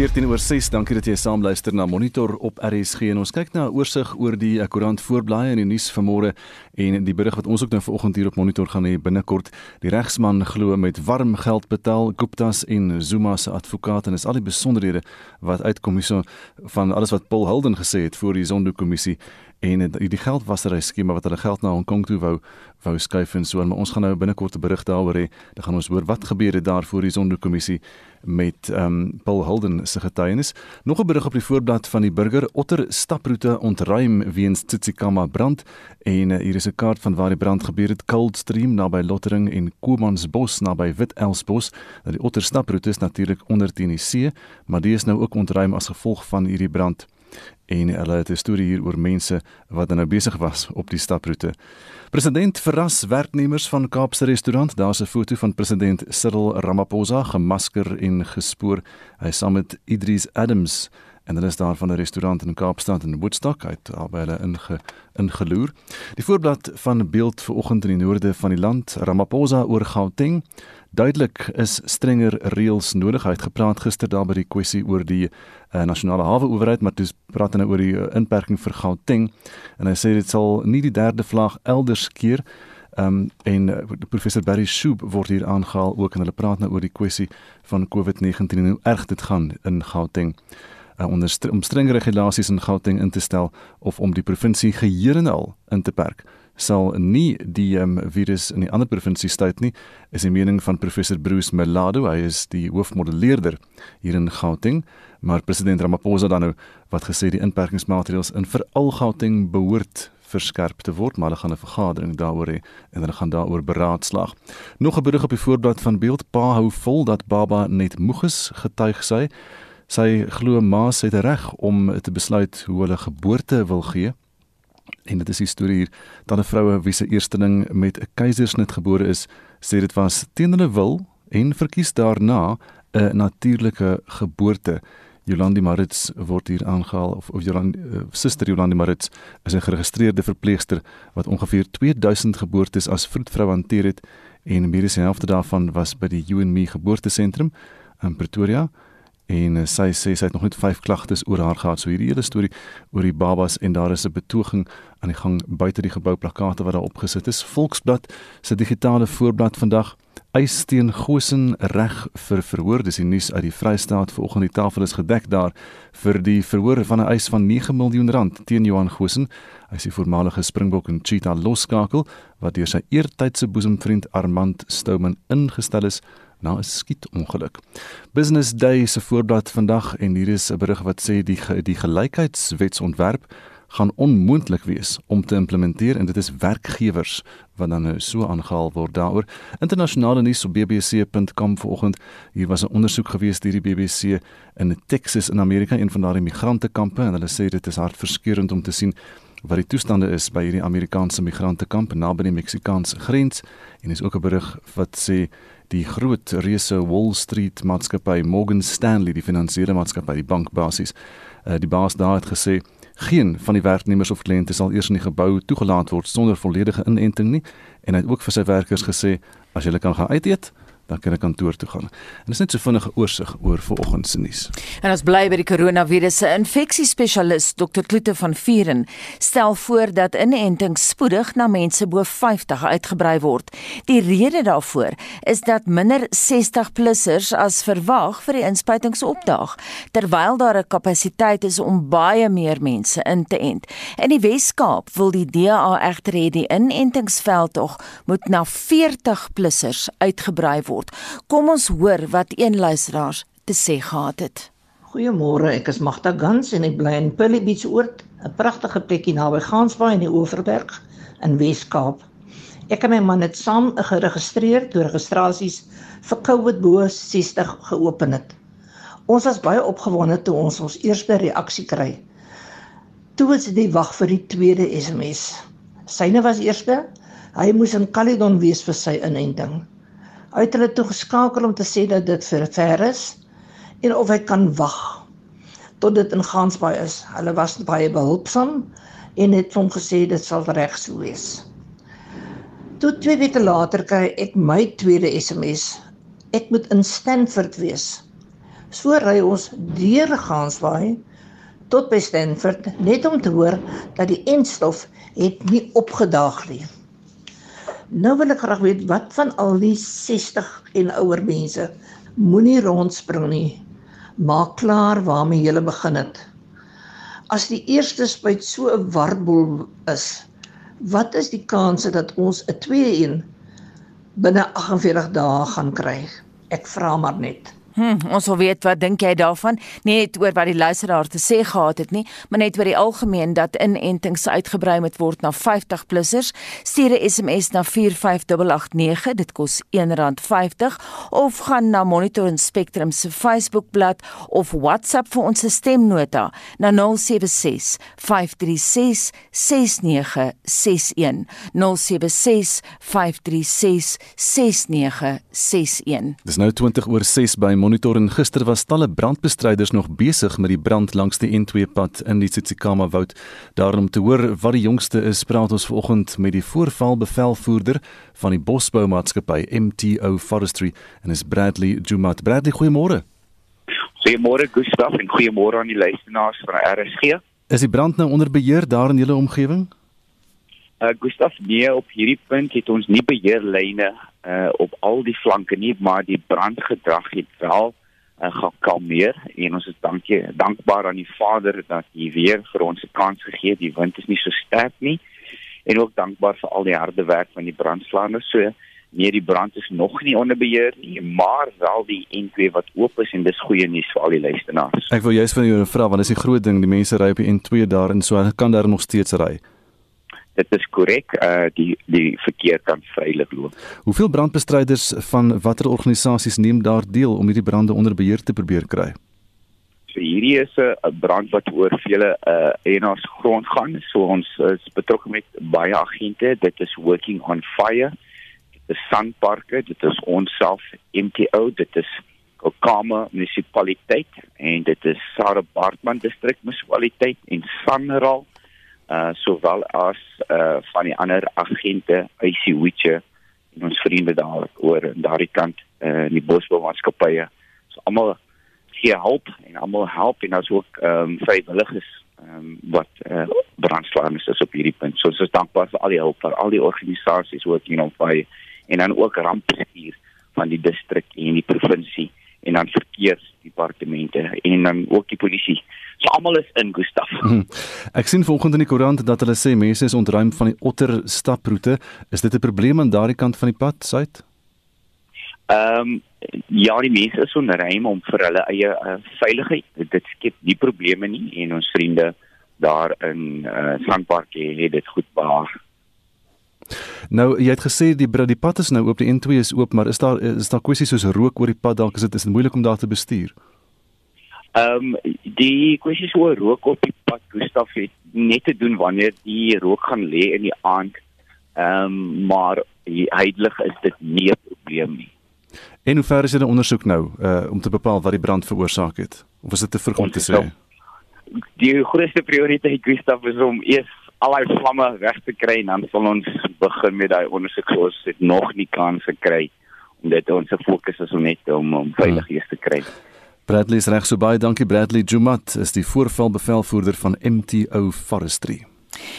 14 oor 6. Dankie dat jy saam luister na Monitor op RSG en ons kyk na 'n oorsig oor die koerant voorblaaie in die nuus vanmôre en die berig wat ons ook nou vanoggend hier op Monitor gaan hê binnekort. Die regsman glo met warm geld betaal Gupta's en Zuma se advokaat en is al die besonderhede wat uitkom hierso van alles wat Paul Holden gesê het voor die Zondo-kommissie en die geldwasery skema wat hulle geld na Hong Kong toe wou wou skuif en so en ons gaan nou binnekort 'n berig daaroor hê. Dan gaan ons hoor wat gebeur het daar voor die Zondo-kommissie met ehm um, Paul Holden se getuienis. Nog 'n berig op die voorblad van die burger Otter staproete ontruim weens Tsitsikamma brand en uh, hier is 'n kaart van waar die brand gebeur het Cold Stream naby Lottering en Komansbos naby Witelsbos. Nou die Otter staproete is natuurlik onder die see, maar die is nou ook ontruim as gevolg van hierdie brand en hulle het 'n storie hier oor mense wat nou besig was op die staproete. President verras werknemers van Kaapse restaurant. Daar's 'n foto van president Cyril Ramaphosa gemasker en gespoor. Hy saam met Idris Adams en hulle is daar van 'n restaurant in Kaapstad in Woodstock uit albei hulle inge ingeloer. Die voorblad van beeld vanoggend in die noorde van die land, Ramaphosa oor Gauteng. Duidelik is strenger reëls nodig. Hy het gepraat gister daar by die kwessie oor die uh, nasionale hawe owerheid, maar dis praat nou oor die uh, inperking vir Gauteng en hy sê dit sal nie die derde vlag elders keer Ehm um, en uh, professor Barry Shoup word hier aangehaal ook en hulle praat nou oor die kwessie van COVID-19 en hoe erg dit gaan in Gauteng uh, onder st om streng regulasies in Gauteng in te stel of om die provinsie geheel en al in te perk sal nie die um, virus in die ander provinsies stuit nie is die mening van professor Bruce Melado. Hy is die hoofmodelleerder hier in Gauteng. Maar president Ramaphosa dan nou wat gesê die inperkingsmaatreëls in veral Gauteng behoort verskerp te word maar hulle gaan 'n vergadering daaroor hê en hulle gaan daaroor beraadslaag. Nog 'n berig op die voorblad van Beeld. Pa hou vol dat baba net moeg is getuig sy Sy glo ma's het reg om te besluit hoe hulle geboorte wil gee. En dit is die storie hier dat 'n vroue wie se eersteling met 'n keisersnit gebore is, sê dit was teen hulle wil en verkies daarna 'n natuurlike geboorte. Jolandi Marits word hier aangehaal of of Jolandi uh, suster Jolandi Marits is 'n geregistreerde verpleegster wat ongeveer 2000 geboortes as vroedvrou hanteer het en meer as die helfte daarvan was by die You and Me geboortesentrum in Pretoria en uh, sy sê sy het nog net 5 klagtes oor haar gehad. So hierdie hele storie oor die babas en daar is 'n betoging aan die gang buite die gebou plakate wat daar opgesit is. Volksblad se digitale voorblad vandag eis teen Gosen reg vir verhoor. Dis die nuus uit die Vrystaat. Vanoggend die tafel is gedek daar vir die verhoor van 'n eis van 9 miljoen rand teen Johan Gosen. Hy is die voormalige Springbok en Cheetah loskakel wat deur sy eertydse boesemvriend Armand Stouman ingestel is na 'n skietongeluk. Business Day se voorblad vandag en hier is 'n berig wat sê die die gelykheidswetsontwerp gaan onmoontlik wees om te implementeer en dit is werkgewers wat dan nou so aangehaal word daaroor. Internasionale nuus op bbc.com vanoggend. Hier was 'n ondersoek gewees deur die BBC in Texas in Amerika, een van daardie migrantekampe en hulle sê dit is hartverskeurende om te sien wat die toestande is by hierdie Amerikaanse migrantekamp naby die Meksikaanse grens en is ook 'n berig wat sê die groot reuse Wall Street maatskappy Morgan Stanley die finansiële maatskappy die bankbasis uh, die baas daar het gesê geen van die werknemers of kliënte sal eers in die gebou toegelaat word sonder volledige inenting nie. En hy het ook vir sy werkers gesê as julle kan gaan uit eet dan kan ek kantoor toe gaan. En dis net so vinnige oorsig oor vanoggend se nuus. En ons bly by die koronavirus se infeksiespesialis Dr. Kloete van Vieren stel voor dat inentings spoedig na mense bo 50 uitgebrei word. Die rede daarvoor is dat minder 60-plussers as verwag vir die inspuitings opdaag, terwyl daar 'n kapasiteit is om baie meer mense in te ent. In die Wes-Kaap wil die DA egter hê die inentingsveldtog moet na 40-plussers uitgebrei word word. Kom ons hoor wat een luisteraar te sê gehad het. Goeiemôre, ek is Magda Gans en ek bly in Pilly Beach Oord, 'n pragtige plekkie naby Gansbaai in die Oeverberg in Wes-Kaap. Ek en my man het saam geregistreer toe registrasies vir COVID bo 60 geopen het. Ons was baie opgewonde toe ons ons eerste reaksie kry. Toe was dit wag vir die tweede SMS. Syne was eerste. Hy moes in Caledon wees vir sy inenting uit hulle toe geskakel om te sê dat dit vir ver is en of hy kan wag tot dit in Gansbaai is. Hulle was baie behulpsaam en het hom gesê dit sal reg so wees. Toe twee weke later kry ek my tweede SMS. Ek moet in Stanford wees. So ry ons deur Gansbaai tot by Stanford net om te hoor dat die enstof het nie opgedaag nie. Nou wil ek graag weet wat van al die 60 en ouer mense moenie rondspring nie. Maak klaar waarmee jy begin het. As die eerste spuit so 'n warboel is, wat is die kanse dat ons 'n tweede een binne 48 dae gaan kry? Ek vra maar net. Hm, ons wil weet wat dink jy daarvan? Nie net oor wat die luisteraar te sê gehad het nie, maar net oor die algemeen dat inentings uitgebrei moet word na 50-plussers. Stuur 'n SMS na 45889, dit kos R1.50 of gaan na Monitor en Spectrum se Facebookblad of WhatsApp vir ons stemnota na 076 536 6961. 076 536 6961. Dis nou 20 oor 6 by Monitor en gister was talle brandbestryders nog besig met die brand langs die N2 pad in die Tsitsikamma woud. Daarom te hoor wat die jongste is, praat ons vanoggend met die voorvalbevelvoerder van die Bosboumaatskappy MTO Forestry en is Bradley Jumat. Bradley, goeiemôre. Goeiemôre Gustaf en goeiemôre aan die luisteraars van RSG. Is die brand nou onder beheer daar in julle omgewing? Uh Gustaf, nee, op hierdie punt het ons nie beheerlyne uh op al die flanke nie, maar die brandgedrag het wel uh, gekalmeer en ons is dankie dankbaar aan die Vader dat hy weer vir ons 'n kans gegee het. Die wind is nie so sterk nie en ook dankbaar vir al die harde werk van die brandslaanders. So nee, die brand is nog nie onder beheer nie, maar wel die N2 wat oop is en dis goeie nuus vir al die luisteraars. Ek wil juist van jou vra want dis die groot ding, die mense ry op die N2 daar en so kan daar nog steeds ry dit is korrek uh die die verkeer kan veilig loop. Hoeveel brandbestryders van watter organisasies neem daar deel om hierdie brande onder beheer te probeer kry? So hierdie is 'n brand wat oor vele uh eienaars grond gaan. So ons is betrokke met baie agente. Dit is working on fire. Dit is Sanparke, dit is ons self MTO, dit is Kokama munisipaliteit en dit is Sarah Bartman distrik munisipaliteit en Sanral uh sowel as uh van die ander agente IC Witche en ons vriende daar oor aan daardie kant uh die bosboumaatskappye. So almal gee hulp en almal help en as ook ehm um, vrywilligers ehm um, wat uh brandslaanders is op hierdie punt. So ons is dankbaar vir al die hulp van al die organisasies wat hier op by en dan ook rampbestuur van die distrik en die provinsie en dan verkeersdepartemente en dan ook die polisie. So almal is in Gustaf. Hmm. Ek sien vanoggend in die koerant dat hulle sê mense is ontruim van die Otter staproete. Is dit 'n probleem aan daardie kant van die pad suid? Ehm um, ja, die mense is onruim om vir hulle eie uh, veiligheid. Dit skep nie probleme nie en ons vriende daar in uh, Sandpark het dit goed behaag. Nou jy het gesê die die pad is nou oop, die N2 is oop, maar is daar is daar kwessies soos rook oor die pad dalk is dit is dit moeilik om daar te bestuur? Ehm um, die kwessies oor rook op die pad Gustaf het net te doen wanneer die rook gaan lê in die aand. Ehm um, maar heilig is dit nie 'n probleem nie. En hoe ver is dit ondersoek nou uh om te bepaal wat die brand veroorsaak het? Of is dit te vroeg om te sê? Die grootste prioriteit Gustaf is om eers al die vlamme weg te kry en dan sal ons begin met daai ondersoek soos dit nog nie kans gekry om dit ons fokus is om net om om veilig hier te kry. Bradley is reg so baie dankie Bradley Jumat is die voorvalbevelvoerder van MTO Forestry.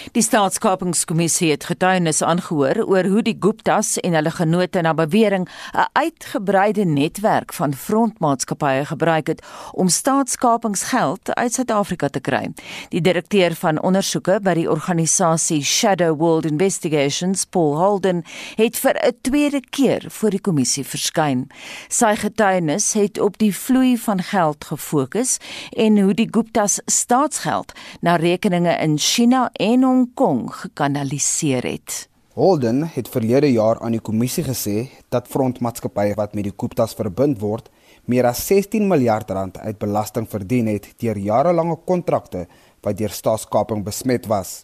Die staatskapingskommissie het getuienis aangehoor oor hoe die Guptas en hulle genote na bewering 'n uitgebreide netwerk van frontmaatskappye gebruik het om staatskapingsgeld uit Suid-Afrika te kry. Die direkteur van ondersoeke by die organisasie Shadow World Investigations, Paul Holden, het vir 'n tweede keer voor die kommissie verskyn. Sy getuienis het op die vloei van geld gefokus en hoe die Guptas staatsgeld na rekeninge in China en Hong Kong gekanaliseer het. Holden het verlede jaar aan die kommissie gesê dat frontmaatskappye wat met die Guptas verbind word, meer as 16 miljard rand uit belasting verdien het deur jarelange kontrakte wat deur staatskaping besmet was.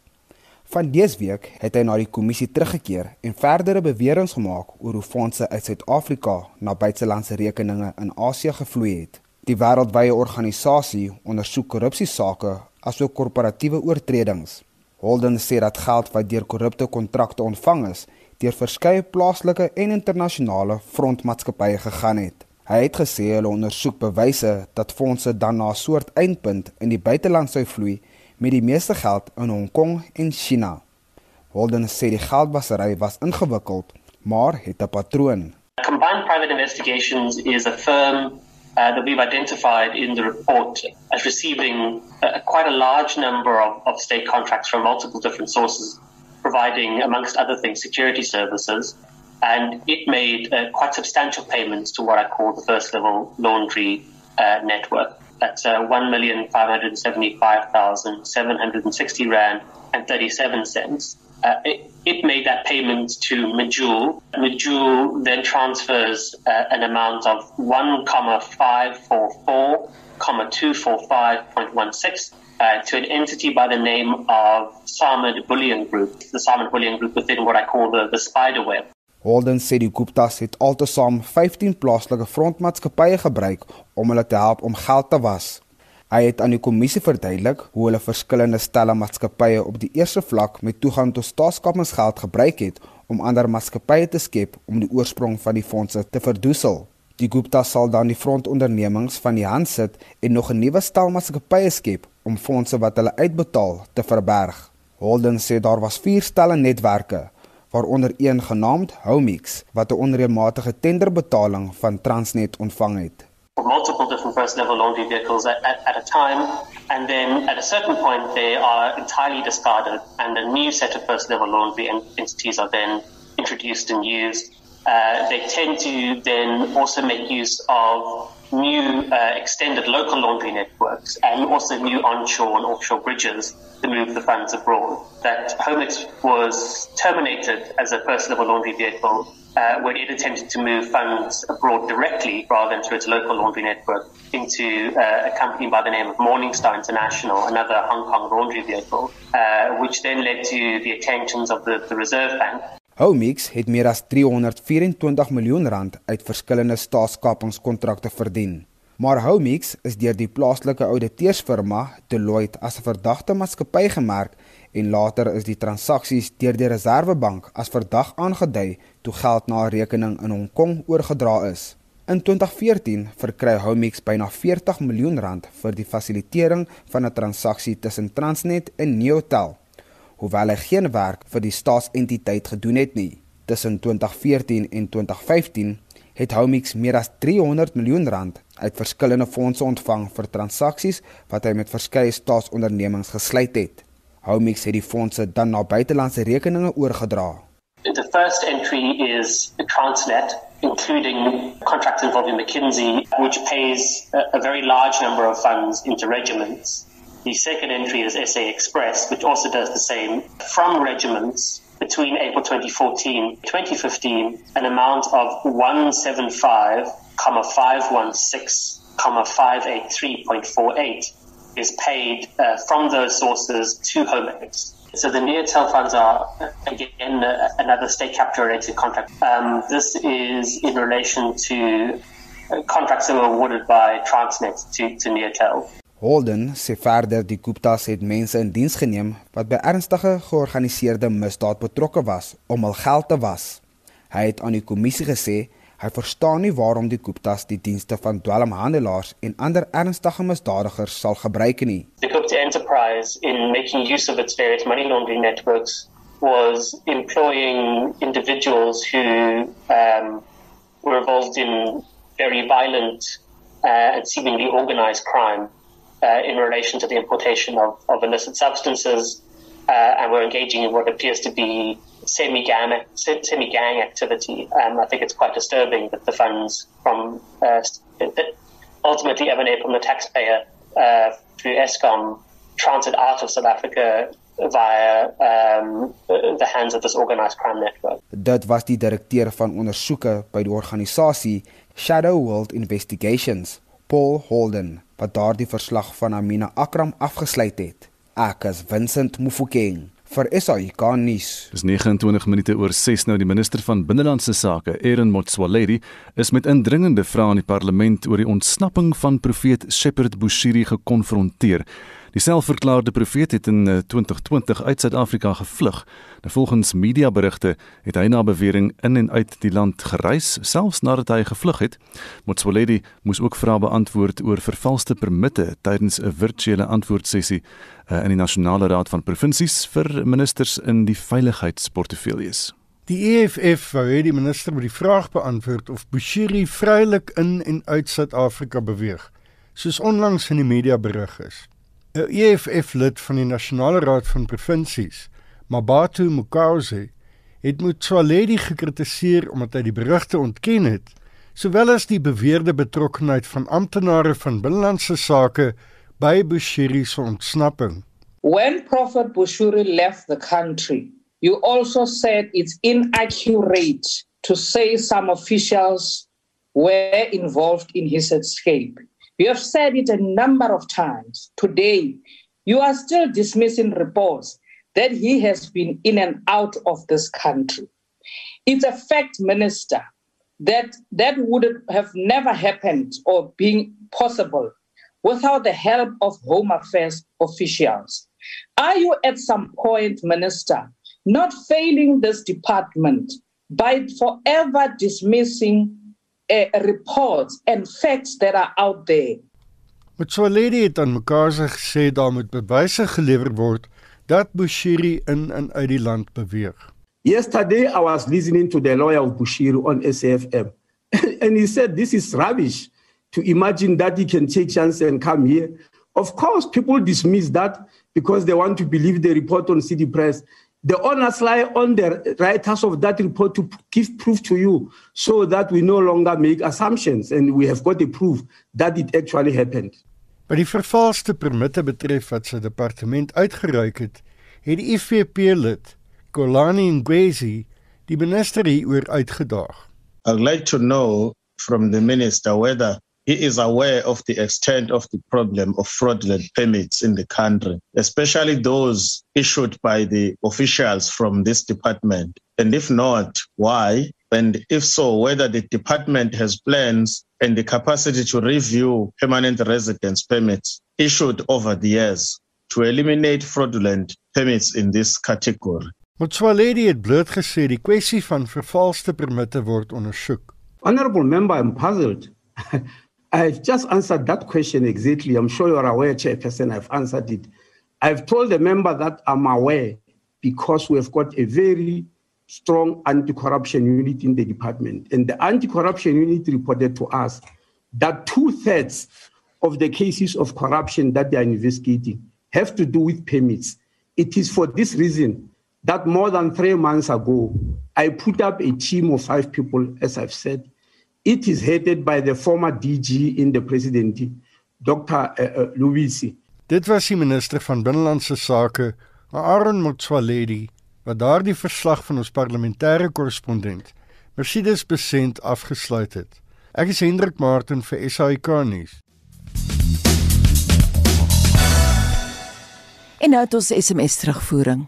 Van dese week het hy na die kommissie teruggekeer en verdere beweringe gemaak oor hoe fondse uit Suid-Afrika na buitelandse rekeninge in Asië gevloei het. Die wêreldwye organisasie ondersoek korrupsiesake asook korporatiewe oortredings. Holden sê dat geld wat deur korrupte kontrakte ontvang is, deur verskeie plaaslike en internasionale frontmaatskappye gegaan het. Hy het gesê hulle ondersoek bewyse dat fondse dan na 'n soort eindpunt in die buiteland sou vloei met die meeste geld in Hong Kong en China. Holden sê die geldwasery was ingewikkeld, maar het 'n patroon. Combined private investigations is a firm uh, that we've identified in the report as receiving uh, quite a large number of, of state contracts from multiple different sources, providing, amongst other things, security services. And it made uh, quite substantial payments to what I call the first level laundry uh, network. That's uh, 1,575,760 Rand and 37 cents. Uh, it, it, made that payment to Majul. Majul then transfers uh, an amount of 1,544,245.16 uh, to an entity by the name of Samad Bullion Group, the Samad Bullion Group within what I call the, the spider web. Holden sê die Guptas het altesaam 15 plaaslike frontmaatskappye gebruik om hulle te help om geld te was. Hy het aan die kommissie verduidelik hoe hulle verskillende stelle maatskappye op die eerste vlak met toegang tot staatskapingsgeld gebruik het om ander maatskappye te skep om die oorsprong van die fondse te verdoesel. Die Gupta sal dan die frontondernemings van die hand sit en nog 'n nuwe stel maatskappye skep om fondse wat hulle uitbetaal te verberg. Holden sê daar was vier stelle netwerke waaronder een genaamd Homix wat 'n onreëlmatige tenderbetaling van Transnet ontvang het. multiple different level laundry vehicles at, at, at, a time. And then at a certain point, they are entirely discarded, and a new set of first level laundry entities are then introduced and used. Uh, they tend to then also make use of new uh, extended local laundry networks and also new onshore and offshore bridges to move the funds abroad. That Homix was terminated as a first level laundry vehicle uh, when it attempted to move funds abroad directly rather than through its local laundry network into uh, a company by the name of Morningstar International, another Hong Kong laundry vehicle, uh, which then led to the attentions of the, the Reserve Bank. Homix het meer as 324 miljoen rand uit verskillende staatskapingskontrakte verdien. Maar Homix is deur die plaaslike ouditeursfirma Deloitte as 'n verdagte maatskappy gemerk en later is die transaksies deur die Reserwebank as verdag aangedui toe geld na 'n rekening in Hong Kong oorgedra is. In 2014 verkry Homix byna 40 miljoen rand vir die fasilitering van 'n transaksie tussen Transnet en Neotel hoewel hy geen werk vir die staatsentiteit gedoen het nie. Tussen 2014 en 2015 het Homix meer as 300 miljoen rand uit verskillende fondse ontvang vir transaksies wat hy met verskeie staatsondernemings gesluit het. Homix het die fondse dan na buitelandse rekeninge oorgedra. The first entry is the Transnet including contracts involving McKinsey which pays a, very large number of funds into regiments The second entry is SA Express, which also does the same from regiments between April 2014 2015 an amount of 175,516,583.48 is paid uh, from those sources to Homex. So the Neotel funds are again uh, another state capture related contract. Um, this is in relation to uh, contracts that were awarded by Transnet to, to Neotel. Holden sê verder die Guptas het mense in diens geneem wat by ernstige georganiseerde misdaad betrokke was om hul geld te was. Hy het aan die kommissie gesê hy verstaan nie waarom die Guptas die dienste van dwelmhandelaars en ander ernstige misdadigers sal gebruik nie. The Gupta enterprise in making use of its various money laundering networks was employing individuals who um, were involved in very violent uh, and seemingly organized crime uh, in relation to the importation of, of illicit substances, uh, and we're engaging in what appears to be semi-gang, semi-gang activity. Um, I think it's quite disturbing that the funds from uh, ultimately emanate from the taxpayer uh, through ESCOM transit out of South Africa via um, the hands of this organized crime network. Dit was die direkteur van ondersoeke by die organisasie Shadow World Investigations, Paul Holden wat daardie verslag van Amina Akram afgesluit het. Ek is Vincent Mufokeng vir SAK nuus. Dis 29 minute oor 6 nou die minister van binnelandse sake, Aaron Motsoaledi, is met indringende vrae aan die parlement oor die ontsnapping van profeet Shepard Bushiri gekonfronteer. Die selfverklaarde profeet het in 2020 uit Suid-Afrika gevlug. Nou volgens mediaberigte het hy na bewering in en uit die land gereis, selfs nadat hy gevlug het. Motsoaledi moes ook vrae beantwoord oor vervalste permitte tydens 'n virtuele antwoordsessie uh, in die Nasionale Raad van Provinsies vir ministers in die veiligheidsportefeuilles. Die EFF wou hê die minister moet die vraag beantwoord of Bushiri vrylik in en uit Suid-Afrika beweeg, soos onlangs in die media berig is. 'n EFF-lid van die Nasionale Raad van Provinsies, Mabatu Mukauze, het Motsoaledi gekritiseer omdat hy die berigte ontken het, sowel as die beweerde betrokkenheid van amptenare van binnelandse sake by Bushiri se ontsnapping. When Prophet Bushiri left the country, you also said it's inaccurate to say some officials were involved in his escape. You have said it a number of times. Today, you are still dismissing reports that he has been in and out of this country. It's a fact, Minister, that that would have never happened or been possible without the help of Home Affairs officials. Are you at some point, Minister, not failing this department by forever dismissing uh, reports and facts that are out there? Met so 'n lady het aan mekaar gesê daar moet bewyse gelewer word dat Bushiri in en uit die land beweeg. Yesterday I was listening to the lawyer of Bushiri on SAFM and he said this is rubbish to imagine that he can take chance and come here. Of course people dismiss that because they want to believe the report on City Press. The onus lie on the writers of that report to give proof to you so that we no longer make assumptions and we have got the proof that it actually happened. By die vervalste permitte betref wat sy departement uitgeruik het, het die IFP-lid Kolani Ngwezi die minister hieroor uitgedaag. I'd like to know from the minister whether he is aware of the extent of the problem of fraudulent permits in the country, especially those issued by the officials from this department. And if not, why? And if so, whether the department has plans and the capacity to review permanent residence permits issued over the years to eliminate fraudulent permits in this category. Motswaledi het bloot gesê die kwessie van vervalste permitte word ondersoek. Honorable member, I'm puzzled. I've just answered that question exactly. I'm sure you're aware, Chairperson, I've answered it. I've told the member that I'm aware because we've got a very strong anti-corruption unit in the department. And the anti-corruption unit reported to us that two-thirds of the cases of corruption that they are investigating have to do with permits. It is for this reason that more than three months ago, I put up a team of five people, as I've said. It is headed by the former DG in the presidency, Dr. Uh, uh, Luisi. Dit was die minister van Binnelandse Sake, Aaron Motsoaledi, wat daardie verslag van ons parlementêre korrespondent, Mercedes Besent afgesluit het. Ek is Hendrik Martin vir SAK nuus. En nou het ons SMS terugvoering.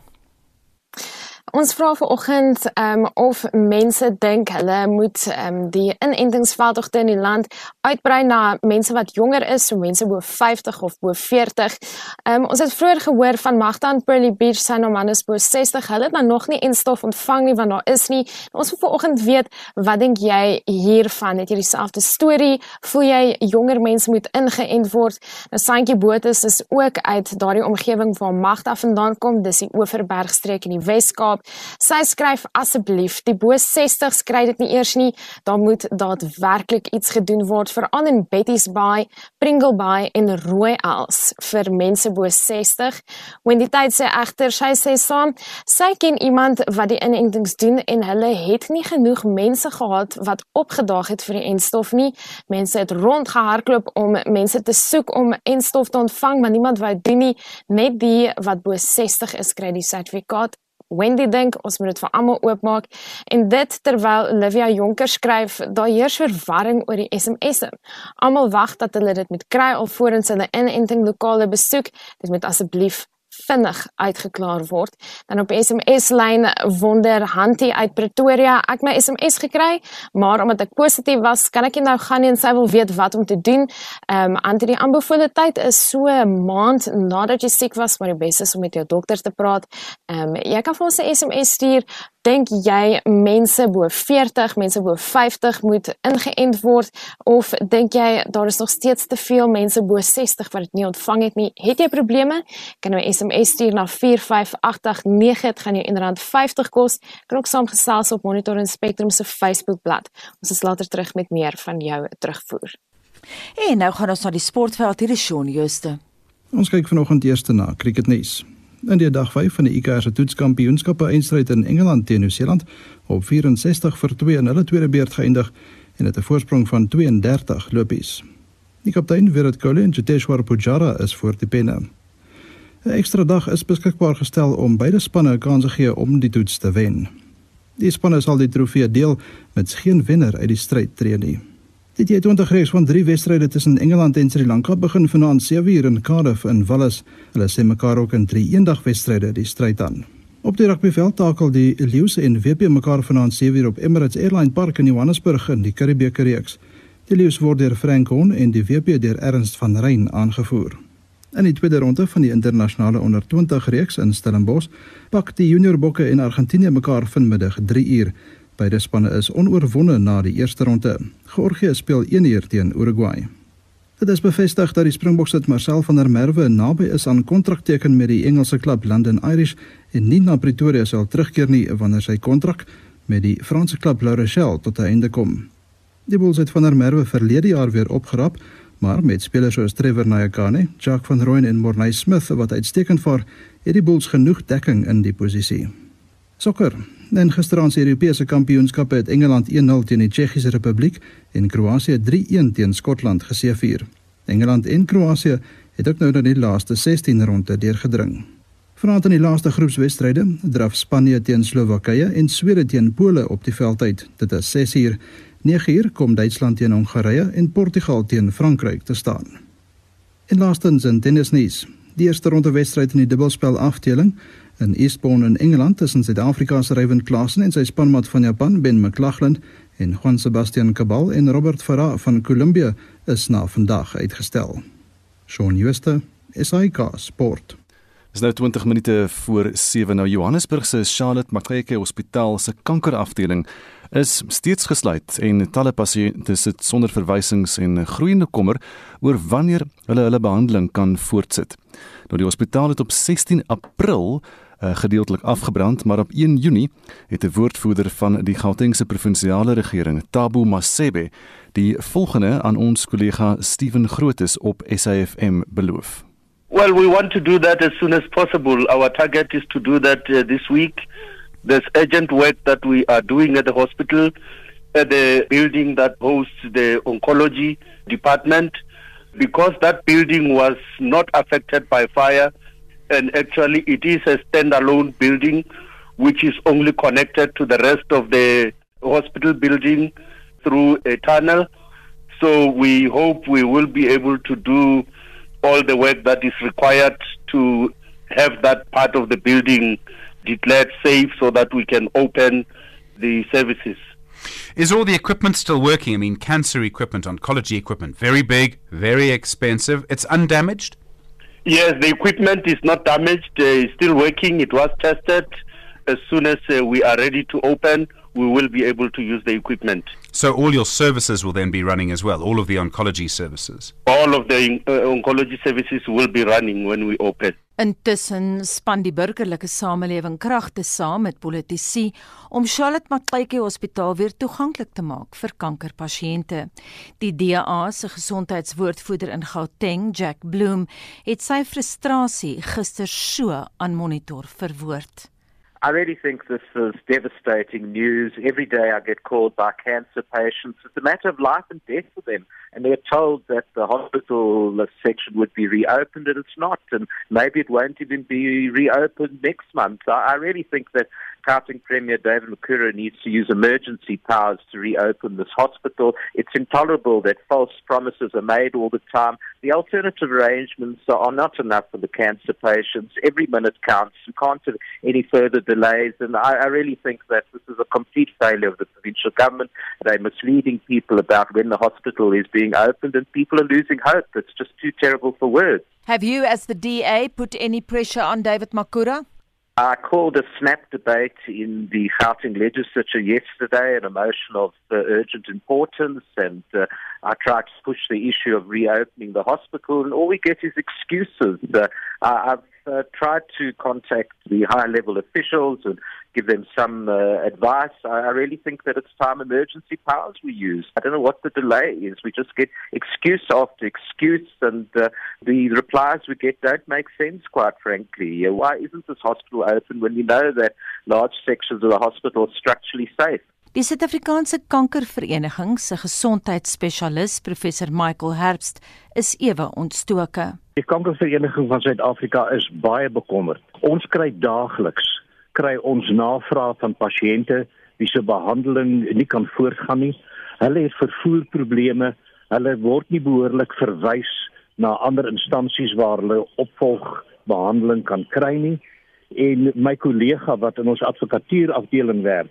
Ons vra vanoggend um, of mense dink hulle moet um, die inentingsveldtogte in die land uitbrei na mense wat jonger is, so mense bo 50 of bo 40. Um, ons het vroeër gehoor van Magda in Pearly Beach, sy nou man is bo 60. Hulle het nou nog nie instof ontvang nie want daar is nie. Ons wil vanoggend weet, wat dink jy hiervan? Het jy dieselfde storie? Voel jy jonger mense moet ingeënt word? Nou Santjie Botus is ook uit daardie omgewing waar Magda vandaan kom, dis die Oeverbergstreek in die Wes-Kaap. Sy skryf asseblief, die bo 60 skryf dit nie eers nie, daar moet daadwerklik iets gedoen word veral in Betty's Bay, Pringle Bay en Rooi Els vir mense bo 60. Wendy Tyd sê egter sy sê saam, sy ken iemand wat die inentings doen en hulle het nie genoeg mense gehad wat opgedaag het vir die enstof nie. Mense het rondgehardloop om mense te soek om enstof te ontvang, maar niemand wou doen nie. Net die wat bo 60 is kry die sertifikaat Wendy dink ons moet dit vir almal oopmaak en dit terwyl Olivia Jonker skryf daar heers verwarring oor die SMS'e. Almal wag dat hulle dit moet kry alvorens hulle inenting lokale besoek. Dit moet asseblief vinnig uitgeklaar word. Dan op SMS lyn wonder Hantie uit Pretoria, ek my SMS gekry, maar omdat ek positief was, kan ek nie nou gaan nie en sy wil weet wat om te doen. Ehm um, Antie, die aanbevole tyd is so 'n maand nadat jy siek was, maar die beste is om met jou dokter te praat. Ehm um, jy kan vir ons 'n SMS stuur Dink jy mense bo 40, mense bo 50 moet ingeënt word of dink jy daar is nog steeds te veel mense bo 60 wat dit nie ontvang het nie? Het jy probleme? Kan jy 'n SMS stuur na 45889, dit gaan jou inderdaad 50 kos. Kan ook saamgesels op Monitor en Spectrum se Facebookblad. Ons is later terug met meer van jou terugvoer. En nou gaan ons na die sportveld hier is Shaun Jooste. Ons kyk vanoggend eers na cricketnuus. In die dag 5 van die ICC se toetskampioenskappe eindstryd in Engeland teen Nieu-Seeland op 64 vir 2 in hulle tweede beurt geëindig en het 'n voorsprong van 32 lopies. Die kaptein Virat Kohli en Jiteshwar Pujara is voor die penne. 'n Ekstra dag is beskikbaar gestel om beide spanne 'n kans te gee om die toets te wen. Die spanne sal die trofee deel met geen wenner uit die stryd tree nie. Die T20 reeks van 3 wedstryde tussen Engeland en Sri Lanka begin vanaand 7uur in Cardiff in Wallis. Hulle sê mekaar ook in 3 eendag wedstryde die stryd aan. Op die rugbyveld takel die Lions en WP mekaar vanaand 7uur op Emirates Airline Park in Johannesburg in die Karibeeke reeks. Die Lions word deur Frank Hoorn en die WP deur Ernst van Rein aangevoer. In die tweede ronde van die internasionale onder 20 reeks in Stellenbosch pak die junior bokke en Argentinië mekaar vanmiddag 3uur. Beide spanne is onoorwonde na die eerste ronde. Georgië speel 1-1 teen Uruguay. Dit is bevestig dat die Springboks het Marcel van der Merwe naby is aan kontrakteken met die Engelse klub London Irish en nie na Pretoria sal terugkeer nie wanneer sy kontrak met die Franse klub La Rochelle tot 'n einde kom. Die Bulls het van der Merwe verlede jaar weer opgerap, maar met spelers soos Trevor Nyakane, Jacques van Rooyen en Morney Smith wat uitstekend vaar, het die Bulls genoeg dekking in die posisie. Sokker. In gisteraand se Europese kampioenskappe het Engeland 1-0 teen die Tsjechiese Republiek en Kroasie 3-1 teen Skotland geseëvier. Engeland en Kroasie het ook nou na die laaste 16 ronde deurgedring. Vanaand in die laaste groepswedstryde draf Spanje teen Slowakye en Swede teen Pole op die veld uit. Dit is 6uur. 9uur kom Duitsland teen Hongarye en Portugal teen Frankryk te staan. En laastens in tennisnuus. Die eerste ronde wedstryd in die dubbelspel afdeling in Eastbourne in Engeland tussen Suid-Afrika se Ryan Klassen en sy spanmaat van Japan Ben McLaughlin en Juan Sebastian Cabal en Robert Farah van Colombia is na vandag uitgestel. Shaun Schuster, SAK Sport. Dis nou 20 minute voor 7 nou Johannesburg se Charlotte Maxeke Hospitaal se kankerafdeling is steeds gesluit en talle pasiënte sit sonder verwysings en groeiende kommer oor wanneer hulle hulle behandeling kan voortsit. Nou die hospitaal het op 16 April uh, gedeeltelik afgebrand, maar op 1 Junie het 'n woordvoerder van die Gautengse provinsiale regering, Tabo Masebe, die volgende aan ons kollega Steven Grootes op SAFM beloof. Well, we want to do that as soon as possible. Our target is to do that uh, this week. There's urgent work that we are doing at the hospital, at the building that hosts the oncology department, because that building was not affected by fire and actually it is a standalone building which is only connected to the rest of the hospital building through a tunnel. So we hope we will be able to do all the work that is required to have that part of the building declared safe so that we can open the services. Is all the equipment still working? I mean, cancer equipment, oncology equipment, very big, very expensive. It's undamaged? Yes, the equipment is not damaged. Uh, it's still working. It was tested. As soon as uh, we are ready to open, we will be able to use the equipment. So all your services will then be running as well, all of the oncology services? All of the uh, oncology services will be running when we open. Intussen span die burgerlike samelewing kragte saam met politici om Charlotte Maxeke Hospitaal weer toeganklik te maak vir kankerpasiënte. Die DA se gesondheidswoordvoerder in Gauteng, Jack Bloom, het sy frustrasie gister so aan Monitor verwoord. I really think this is devastating news. Every day I get called by cancer patients. It's a matter of life and death for them. And they're told that the hospital section would be reopened, and it's not. And maybe it won't even be reopened next month. I, really think that Gauteng Premier David Makura needs to use emergency powers to reopen this hospital. It's intolerable that false promises are made all the time. The alternative arrangements are not enough for the cancer patients. Every minute counts. We can't have any further delays. And I, I really think that this is a complete failure of the provincial government. They're misleading people about when the hospital is being opened, and people are losing hope. It's just too terrible for words. Have you, as the DA, put any pressure on David Makura? I called a snap debate in the Gauteng legislature yesterday, an motion of uh, urgent importance, and uh, I tried to push the issue of reopening the hospital, and all we get is excuses. Uh, I've uh, tried to contact the high level officials and give them some uh, advice. I, really think that it's time emergency powers we use. I don't know what the delay is. We just get excuse after excuse, and uh, the replies we get don't make sense, quite frankly. Why isn't this hospital open when we know that large sections of the hospital are structurally safe? Die Suid-Afrikaanse Kankervereniging se gesondheidsspesialis professor Michael Herbst is ewe ontstoke. Die Kankervereniging van Suid-Afrika is baie bekommerd. Ons kry daagliks kry ons navrae van pasiënte wie se behandeling nie kan voortgaan nie. Hulle het vervoerprobleme, hulle word nie behoorlik verwys na ander instansies waar hulle opvolgbehandeling kan kry nie. En my kollega wat in ons advokatuur afdeling werk,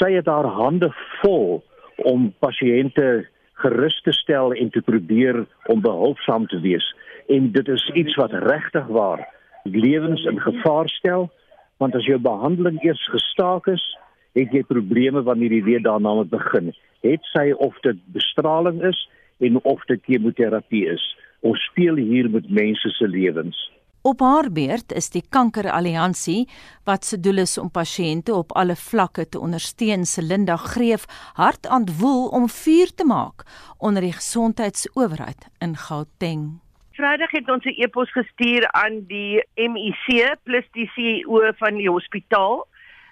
sy het haar hande vol om pasiënte gerus te stel en te probeer om behulpsaam te wees. En dit is iets wat regtig waar lewens in gevaar stel want as jou behandeling eers gestaak is, het jy probleme wanneer jy weer daarna moet begin. Het sy of dit bestraling is en of dit kemoterapie is. Ons speel hier met mense se lewens. Op haar beurt is die Kankeralliansie wat se doel is om pasiënte op alle vlakke te ondersteun, se Linda Greef hard aan woel om vuur te maak onder die gesondheidsowerheid in Gauteng. Vrydag het ons 'n e-pos gestuur aan die MIC plus die CEO van die hospitaal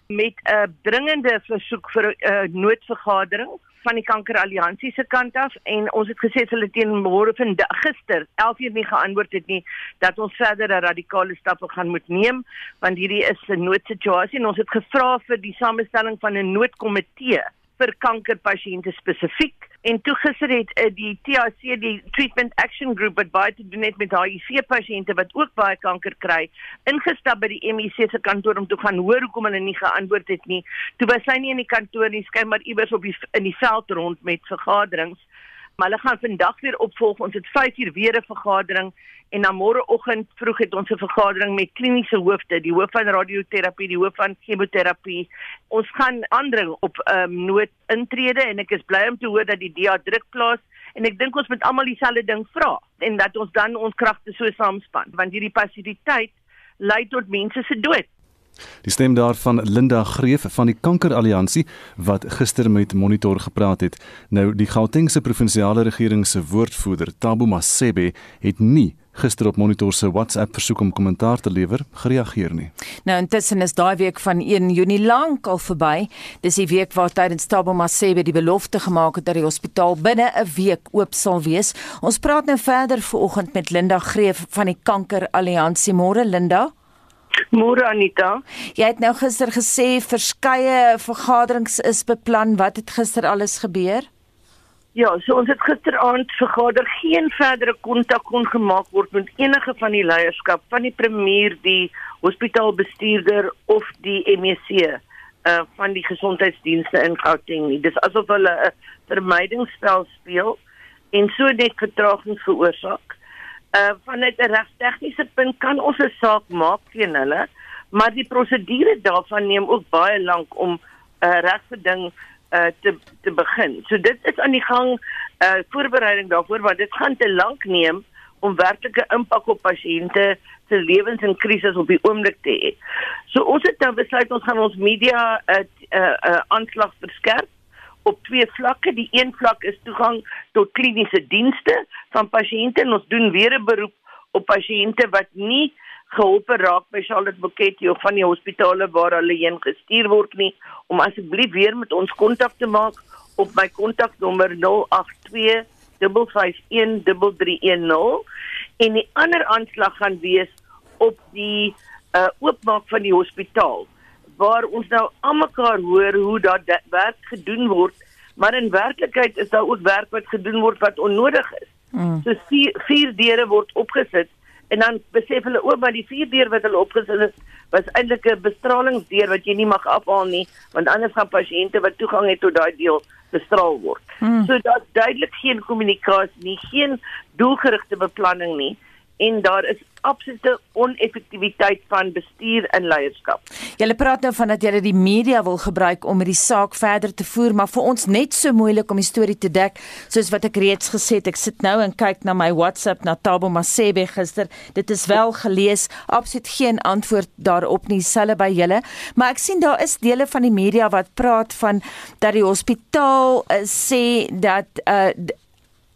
met 'n dringende versoek vir 'n noodvergadering van die kankeralliansie se kant af en ons het gesê hulle teen môre vandag gister 11 uur nie geantwoord het nie dat ons verdere radikale stappe gaan moet neem want hierdie is 'n noodsituasie en ons het gevra vir die samestelling van 'n noodkomitee vir kankerpasiënte spesifiek en toe gister het uh, die TAC die Treatment Action Group wat baie te doen het met HIV pasiënte wat ook baie kanker kry ingestap by die MIC se kantoor om te gaan hoor hoekom hulle nie geantwoord het nie. Toe was hy nie in die kantoor nie skyn maar iewers op die in die veld rond met vergaderings maar hulle gaan vandag weer opvolg ons het 5 uur weer 'n vergadering en dan môreoggend vroeg het ons 'n vergadering met kliniese hoofde, die hoof van radioterapie, die hoof van chemoterapie. Ons gaan aandring op ehm um, noodintrede en ek is bly om te hoor dat die DA druk plaas en ek dink ons moet almal dieselfde ding vra en dat ons dan ons kragte so saamspan want hierdie passiviteit lei tot mense se dood. Die stem daarvan Linda Greef van die Kankeralliansie wat gister met Monitor gepraat het. Nou die Gautengse provinsiale regering se woordvoerder Tabo Masebe het nie gister op Monitor se WhatsApp versoek om kommentaar te lewer gereageer nie. Nou intussen is daai week van 1 Junie lank al verby. Dis die week waar tydens Tabo Masebe die belofte gemaak het dat die hospitaal binne 'n week oop sal wees. Ons praat nou verder vanoggend met Linda Greef van die Kankeralliansie. Môre Linda. Môre Anita. Jy het nou gister gesê verskeie vergaderings is beplan. Wat het gister alles gebeur? Ja, so ons het gisteraand vergader geen verdere kontak kon gemaak word met enige van die leierskap van die premier, die hospitaalbestuurder of die MEC uh van die gesondheidsdienste in Gauteng nie. Dis asof hulle 'n vermydingsspel speel en so net vertragings veroorsaak. Uh vanuit 'n regstegniese punt kan ons 'n saak maak teen hulle, maar die prosedure daarvan neem ook baie lank om 'n uh, regsbeding uh te te begin. So dit is aan die gang uh voorbereiding daarvoor want dit gaan te lank neem om werklike impak op pasiënte se lewens in krisis op die oomblik te hê. So ons het nou besluit ons gaan ons media uh, 'n uh, uh, aanslag verskerp op twee vlakke. Die een vlak is toegang tot kliniese dienste van pasiënte en ons doen weer 'n beroep op pasiënte wat nie geholpe raak by Charlotte Buketjie of van die hospitale waar hulle heen gestuur word nie om asseblief weer met ons kontak te maak op my kontaknommer 082 5513310 en die ander aanslag gaan wees op die uh, oopmaak van die hospitaal waar ons nou almekaar hoor hoe dat werk gedoen word maar in werklikheid is daar ook werk wat gedoen word wat onnodig is. Mm. So vier, vier deure word opgesit en dan besef hulle ook maar die vier deur wat hulle opgesit het was eintlik 'n bestralingsdeur wat jy nie mag afhaal nie want anders gaan pasiënte wat toegang het tot daai deel bestraal word. Hmm. So daar's duidelik geen kommunikasie nie, geen doelgerigte beplanning nie en daar is absolute oneffektiwiteit van bestuur en leierskap. Julle praat nou van dat julle die media wil gebruik om hierdie saak verder te voer, maar vir ons net so moeilik om die storie te dek, soos wat ek reeds gesê het. Ek sit nou en kyk na my WhatsApp na Tabo Masebe gister. Dit is wel gelees, absoluut geen antwoord daarop nie, selfe by julle, maar ek sien daar is dele van die media wat praat van dat die hospitaal uh, sê dat uh,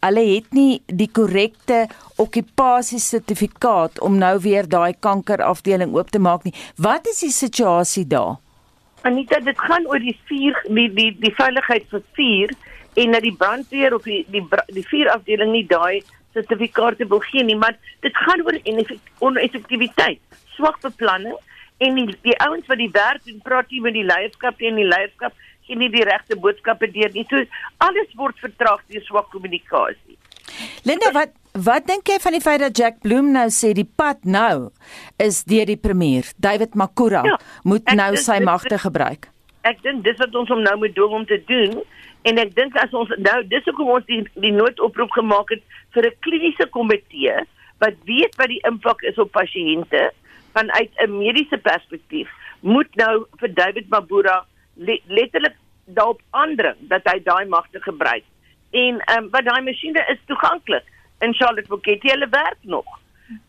hulle het nie die korrekte okkupasiesertifikaat om nou weer daai kankerafdeling oop te maak nie. Wat is die situasie daar? Anita, dit gaan oor die vier die die die veiligheid vir vier en dat die brandweer of die die die vier afdeling nie daai sertifikate wil gee nie, maar dit gaan oor oneffektiwiteit, swak beplanning en die die ouens wat die werk doen, praat nie met die leierskap en die leierskap gee nie die regte boodskappe deur nie. So alles word vertraag deur swak kommunikasie. Linda, wat wat dink jy van die feit dat Jack Bloem nou sê die pad nou is deur die premier, David Makura, ja, moet nou sy magte gebruik? Ek dink dis wat ons om nou moet doen om te doen en ek dink as ons nou dis hoekom ons die die noodoproep gemaak het vir 'n kliniese komitee wat weet wat die impak is op pasiënte vanuit 'n mediese perspektief moet nou vir David Mabura letterlik daarop aandring dat hy daai magte gebruik. En ehm um, wat daai masjiene is toeganklik in Charlotte Buketjie hulle werk nog.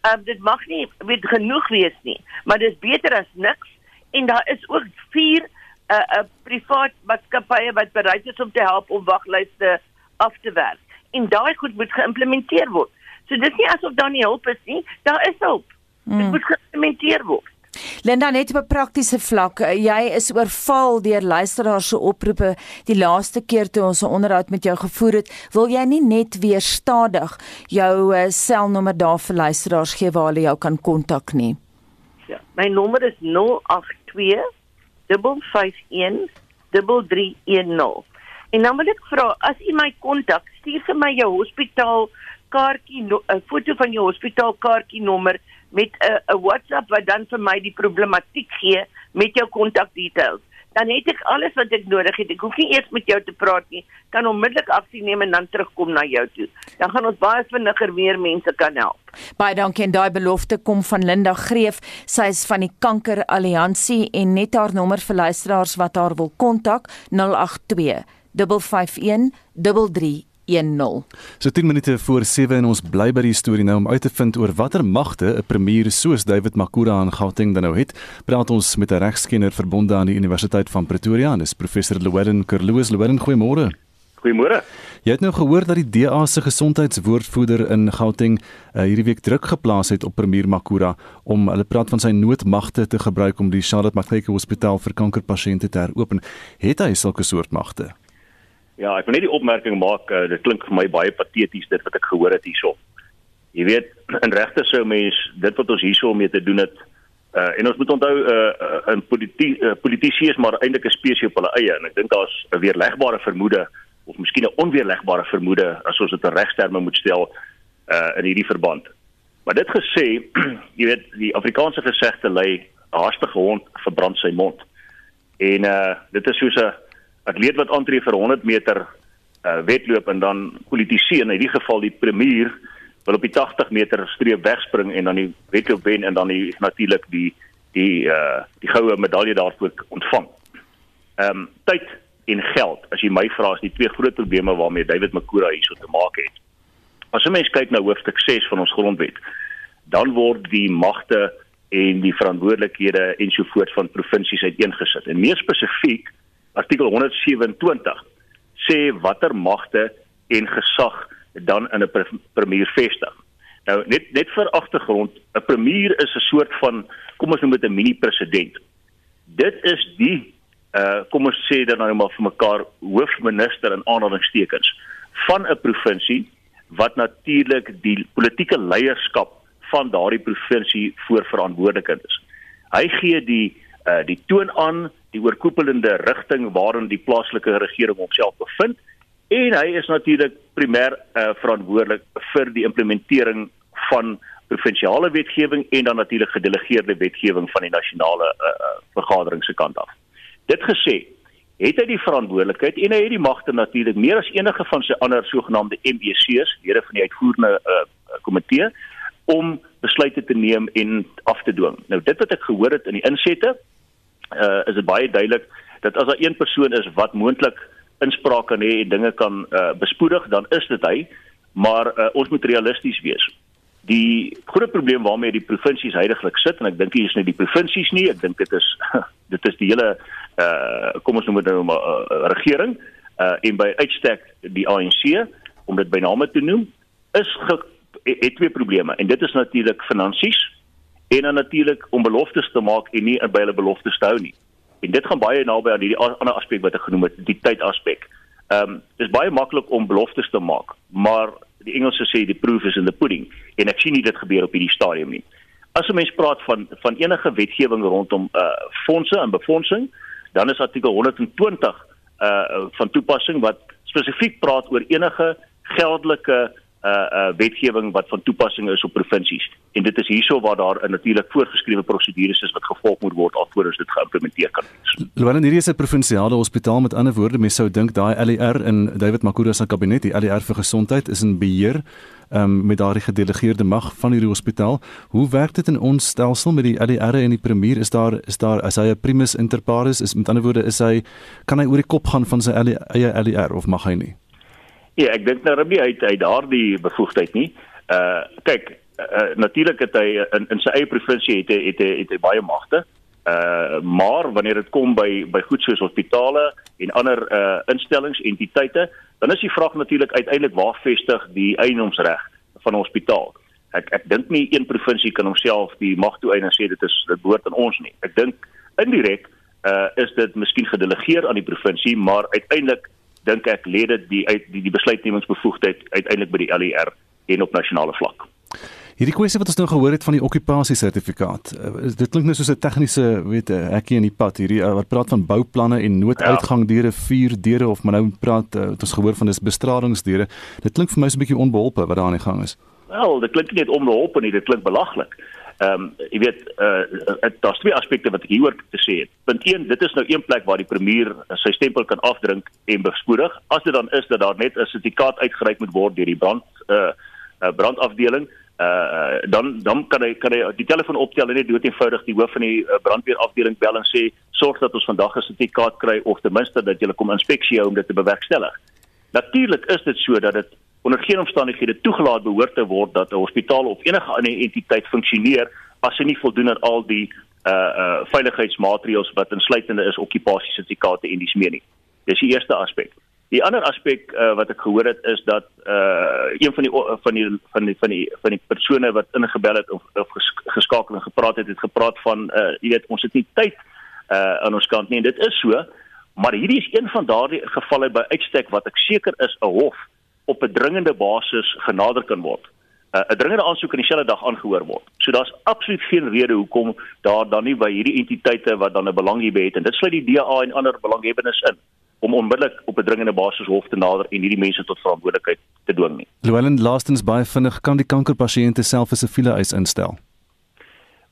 Ehm um, dit mag nie weet genoeg wees nie, maar dis beter as niks en daar is ook vier 'n uh, eh, 'n uh, privaat maatskappye wat bereid is om te help om waglyste af te werk. En daai goed moet geïmplementeer word. So dis nie asof daar nie hulp is nie, daar is hulp. Mm. Dit moet geïmplementeer word. Linda net op 'n praktiese vlak, eh, jy is oorval deur luisteraars se oproepe die laaste keer toe ons 'n onderhoud met jou gevoer het. Wil jy nie net weer stadig jou uh, selnommer daar vir luisteraars gee waar hulle jou kan kontak nie? Ja, my nommer is 082 551 3310. En dan wil ek vra as u my kontak, stuur vir my jou hospitaal kaartjie 'n foto van jou hospitaalkaartjie nommer met 'n WhatsApp wat dan vir my die problematiek gee met jou kontakdetails. Dan het ek alles wat ek nodig het. Ek hoef nie eers met jou te praat nie. Kan onmiddellik aksie neem en dan terugkom na jou toe. Dan gaan ons baie vinniger meer mense kan help. Baie dankie en daai belofte kom van Linda Greef. Sy is van die Kanker Alliansie en net haar nommer vir luisteraars wat haar wil kontak 082 551 33 10. So 10 minute voor 7 en ons bly by die storie nou om uit te vind oor watter magte 'n premier soos David Makura aan Gauteng dan nou het. Praat ons met 'n regskenner verbonde aan die Universiteit van Pretoria, dis professor Llewellyn Kerloos. Llewellyn, goeiemôre. Goeiemôre. Jy het nou gehoor dat die DA se gesondheidswoordvoerder in Gauteng uh, hierdie week druk geplaas het op premier Makura om hulle praat van sy noodmagte te gebruik om die Charlotte Maxeke Hospitaal vir kankerpasiënte te heropen. Het hy sulke soort magte? Ja, ek wil net die opmerking maak, uh, dit klink vir my baie pateties dit wat ek gehoor het hierso. Jy weet, in regte sou mens dit wat ons hierso mee te doen het uh en ons moet onthou uh 'n politiek uh, politisie is maar eintlik 'n spesie op hulle eie en ek dink daar's 'n weerlegbare vermoede of miskien 'n onweerlegbare vermoede as ons dit in regsterme moet stel uh in hierdie verband. Maar dit gesê, jy weet, die Afrikaanse gesegde lê haastige hond verbrand sy mond. En uh dit is soos 'n atleet wat aantree vir 100 meter uh, wedloop en dan politisie in hierdie geval die premier wil op die 80 meter streep wegspring en dan die wedloop wen en dan die natuurlik die die uh die goue medalje daarvoor ontvang. Ehm um, tyd en geld as jy my vra is die twee groot probleme waarmee David Makura hierso te maak het. As 'n mens kyk na hoofstuk 6 van ons grondwet, dan word die magte en die verantwoordelikhede ensovoorts van provinsies uiteengesit. En meer spesifiek artikel 127 sê watter magte en gesag dan in 'n premier vestig. Nou net net vir agtergrond, 'n premier is 'n soort van kom ons noem dit 'n mini president. Dit is die uh kom ons sê dan nou maar vir mekaar hoofminister in aanhalingstekens van 'n provinsie wat natuurlik die politieke leierskap van daardie provinsie voor verantwoordelik is. Hy gee die uh die toon aan die oorkoepelende rigting waarin die plaaslike regering homself bevind en hy is natuurlik primêr uh, verantwoordelik vir die implementering van provinsiale wetgewing en dan natuurlik gedelegeerde wetgewing van die nasionale uh, vergadering se kant af. Dit gesê, het hy die verantwoordelikheid en hy het die magte natuurlik meer as enige van sy ander sogenaamde MBC's, lede van die uitvoerende uh, komitee om besluite te neem en af te dwing. Nou dit wat ek gehoor het in die insette, uh, is dit baie duidelik dat as daar een persoon is wat moontlik inspraak kan hê en dinge kan uh, bespoedig, dan is dit hy. Maar uh, ons moet realisties wees. Die groot probleem waarmee die provinsies heidaglik sit en ek dink hier is nie die provinsies nie, ek dink dit is dit is die hele uh kom ons noem dit nou maar uh, regering uh en by uitstek die ANC om dit by name te noem is ge, het twee probleme en dit is natuurlik finansies en dan natuurlik om beloftes te maak en nie by hulle beloftes te hou nie. En dit gaan baie naby aan hierdie ander aspek wat ek genoem het, die tydaspek. Ehm um, dis baie maklik om beloftes te maak, maar die Engelse sê die proof is in the pudding en ek sien nie dit gebeur op hierdie stadium nie. As 'n mens praat van van enige wetgewing rondom uh fondse en befondsing, dan is artikel 120 uh van toepassing wat spesifiek praat oor enige geldelike uh uh wetgewing wat van toepassing is op provinsies. En dit is hierso waar daar 'n natuurlik voorgeskrewe prosedures is wat gevolg moet word alvorens dit geïmplementeer kan word. Luan hierdie is 'n provinsiale hospitaal met ander woorde, mense sou dink daai LER in David Makura se kabinet, die LER vir gesondheid is in beheer um, met daardie gedelegeerde mag van hierdie hospitaal. Hoe werk dit in ons stelsel met die LER en die premier? Is daar is daar as hy 'n primus inter pares is met ander woorde is hy kan hy oor die kop gaan van sy eie LER of mag hy nie? Ja, ek dink nou Rabbi uit uit daardie bevoegdheid nie. Uh kyk, uh, natuurlik het hy in in sy eie provinsie het hy het hy, het hy baie magte. Uh maar wanneer dit kom by by goed soos hospitale en ander uh instellings entiteite, dan is die vraag natuurlik uiteindelik waar vestig die eienoomsreg van 'n hospitaal. Ek ek dink nie een provinsie kan homself die mag toeëien en sê dit is dit behoort aan ons nie. Ek dink indirek uh is dit miskien gedelegeer aan die provinsie, maar uiteindelik dink ek lê dit die uit die, die besluitnemingsbevoegdheid uiteindelik by die LER en op nasionale vlak. Hierdie kwessie wat ons nou gehoor het van die okkupasie sertifikaat. Uh, dit klink nou soos 'n tegniese, weet jy, hekkie in die pad hierdie uh, wat praat van bouplanne en nooduitgang deure, vuur deure of maar nou praat uh, ons gehoor van dis bestralingsdeure. Dit klink vir my so 'n bietjie onbeholpe wat daar aan die gang is. Wel, dit klink nie net onbeholpe nie, dit klink belaglik. Ehm um, jy weet uh daar's twee aspekte wat ek hieroor te sê het. Punt 1, dit is nou een plek waar die premier sy stempel kan afdrink en bespoedig. As dit dan is dat daar net 'n sertifikaat uitgereik moet word deur die brand uh brandafdeling, uh dan dan kan hy kan hy die telefoon optel en net dood eenvoudig die hoof van die brandweerafdeling bel en sê sorg dat ons vandag 'n sertifikaat kry of ten minste dat jy kom inspeksie hou om dit te bewerkstellig. Natuurlik is dit so dat dit onder geen omstandighede toegelaat behoort te word dat 'n hospitaal of enige ander entiteit funksioneer as hy nie voldoen aan al die uh uh veiligheidsmaatreëls wat insluitende is okkupasiesertifikate en dis meer nie. Dis die eerste aspek. Die ander aspek uh, wat ek gehoor het is dat uh een van die van die van die van die van die persone wat ingebel het of, of geskakel en gepraat het, het gepraat van uh jy weet ons het nie tyd uh aan ons kant nie en dit is so, maar hierdie is een van daardie gevalle by uitstek wat ek seker is 'n hof op 'n dringende basis genader kan word. Uh, 'n Dringende aansoek in dieselfde dag aangehoor word. So daar's absoluut geen rede hoekom daar dan nie by hierdie entiteite wat dan 'n belang hierby het en dit sluit die DA en ander belanghebbendes in om onmiddellik op 'n dringende basis hof te nader en hierdie mense tot verantwoordelikheid te dwing nie. Llewellyn laastens baie vinnig kan die kankerpasiënte self 'n siviele eis instel.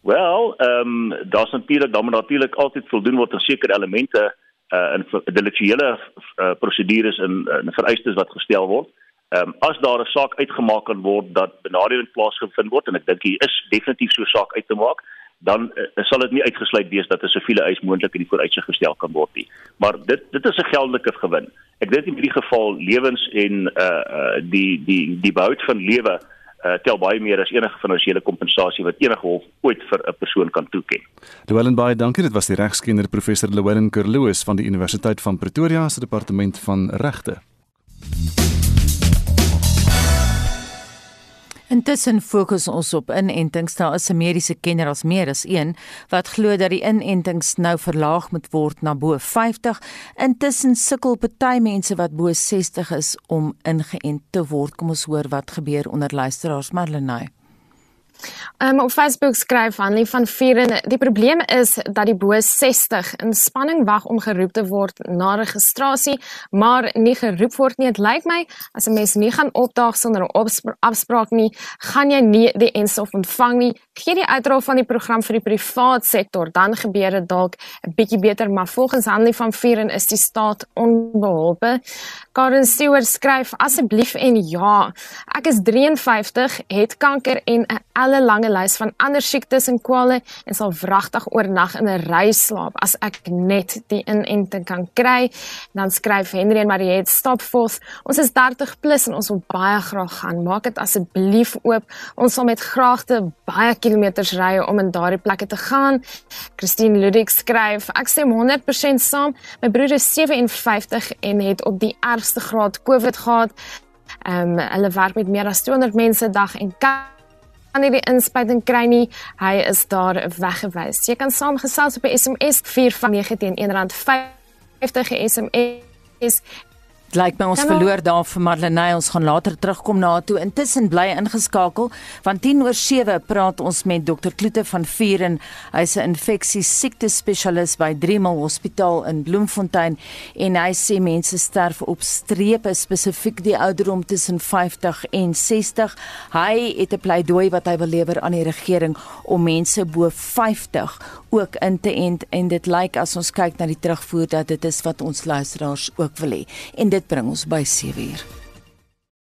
Wel, ehm um, daar's natuurlik dan moet natuurlik altyd voldoen word aan sekere elemente uh in delituele uh, prosedures en in vereistes wat gestel word. Ehm um, as daar 'n saak uitgemaak kan word dat benadeling plaasgevind word en ek dink hier is definitief so 'n saak uit te maak, dan uh, sal dit nie uitgesluit wees dat 'n siviele eis moontlik in die vooruitsig gestel kan word nie. Maar dit dit is 'n geldelike gewin. Ek dink in hierdie geval lewens en uh uh die die die behoud van lewe uh tel baie meer as enige finansiële kompensasie wat enige hof ooit vir 'n persoon kan toeken. Llewellyn baie dankie. Dit was die regskenner professor Llewellyn Kerloos van die Universiteit van Pretoria se departement van regte. Intussen fokus ons op inentings. Daar is 'n mediese kenner as meer as een wat glo dat die inentings nou verlaag moet word na bo 50. Intussen sukkel party mense wat bo 60 is om ingeënt te word. Kom ons hoor wat gebeur onder luisteraars Marlenae. Um, op Facebook skryf Hanlie van Vieren, die probleem is dat die bo 60 in spanning wag om geroep te word na registrasie, maar nie geroep word nie. Dit lyk my as 'n mens nie gaan opdaag sonder 'n afspraak nie, gaan jy nie die enstof ontvang nie. Gee die uitrol van die program vir die privaat sektor, dan gebeur dit dalk 'n bietjie beter, maar volgens Hanlie van Vieren is die staat onbeholpe. Karen Stewart skryf asseblief en ja, ek is 53, het kanker en 'n hele lange lys van ander siektes en kwale en sal wragtig oornag in 'n ry slaap as ek net die inenting kan kry. Dan skryf Henry en Mariet stop forth. Ons is 30 plus en ons wil baie graag gaan. Maak dit asseblief oop. Ons sal met graagte baie kilometers ry om in daardie plekke te gaan. Christine Ludik skryf: Ek stem 100% saam. My broer is 57 en het op die ergste graad COVID gehad. Ehm um, hulle werk met meer as 200 mense dag en kan kan nie die inspuiting kry nie. Hy is daar weggewys. Jy kan saamgesels op SMS 459 teen R1.50 SMS Lyk my ons Hello. verloor daar vir Marlenae. Ons gaan later terugkom na toe. Intussen bly ingeskakel want 10 oor 7 praat ons met Dr Kloete van Vuren. Hy's 'n infeksie siekte spesialis by Driemal Hospitaal in Bloemfontein en hy sê mense sterf op strepe spesifiek die ouderdom tussen 50 en 60. Hy het 'n pleidooi wat hy wil lewer aan die regering om mense bo 50 ook in te ent en dit lyk as ons kyk na die terugvoer dat dit is wat ons luisteraars ook wil hê. En dit bring ons by 7 uur.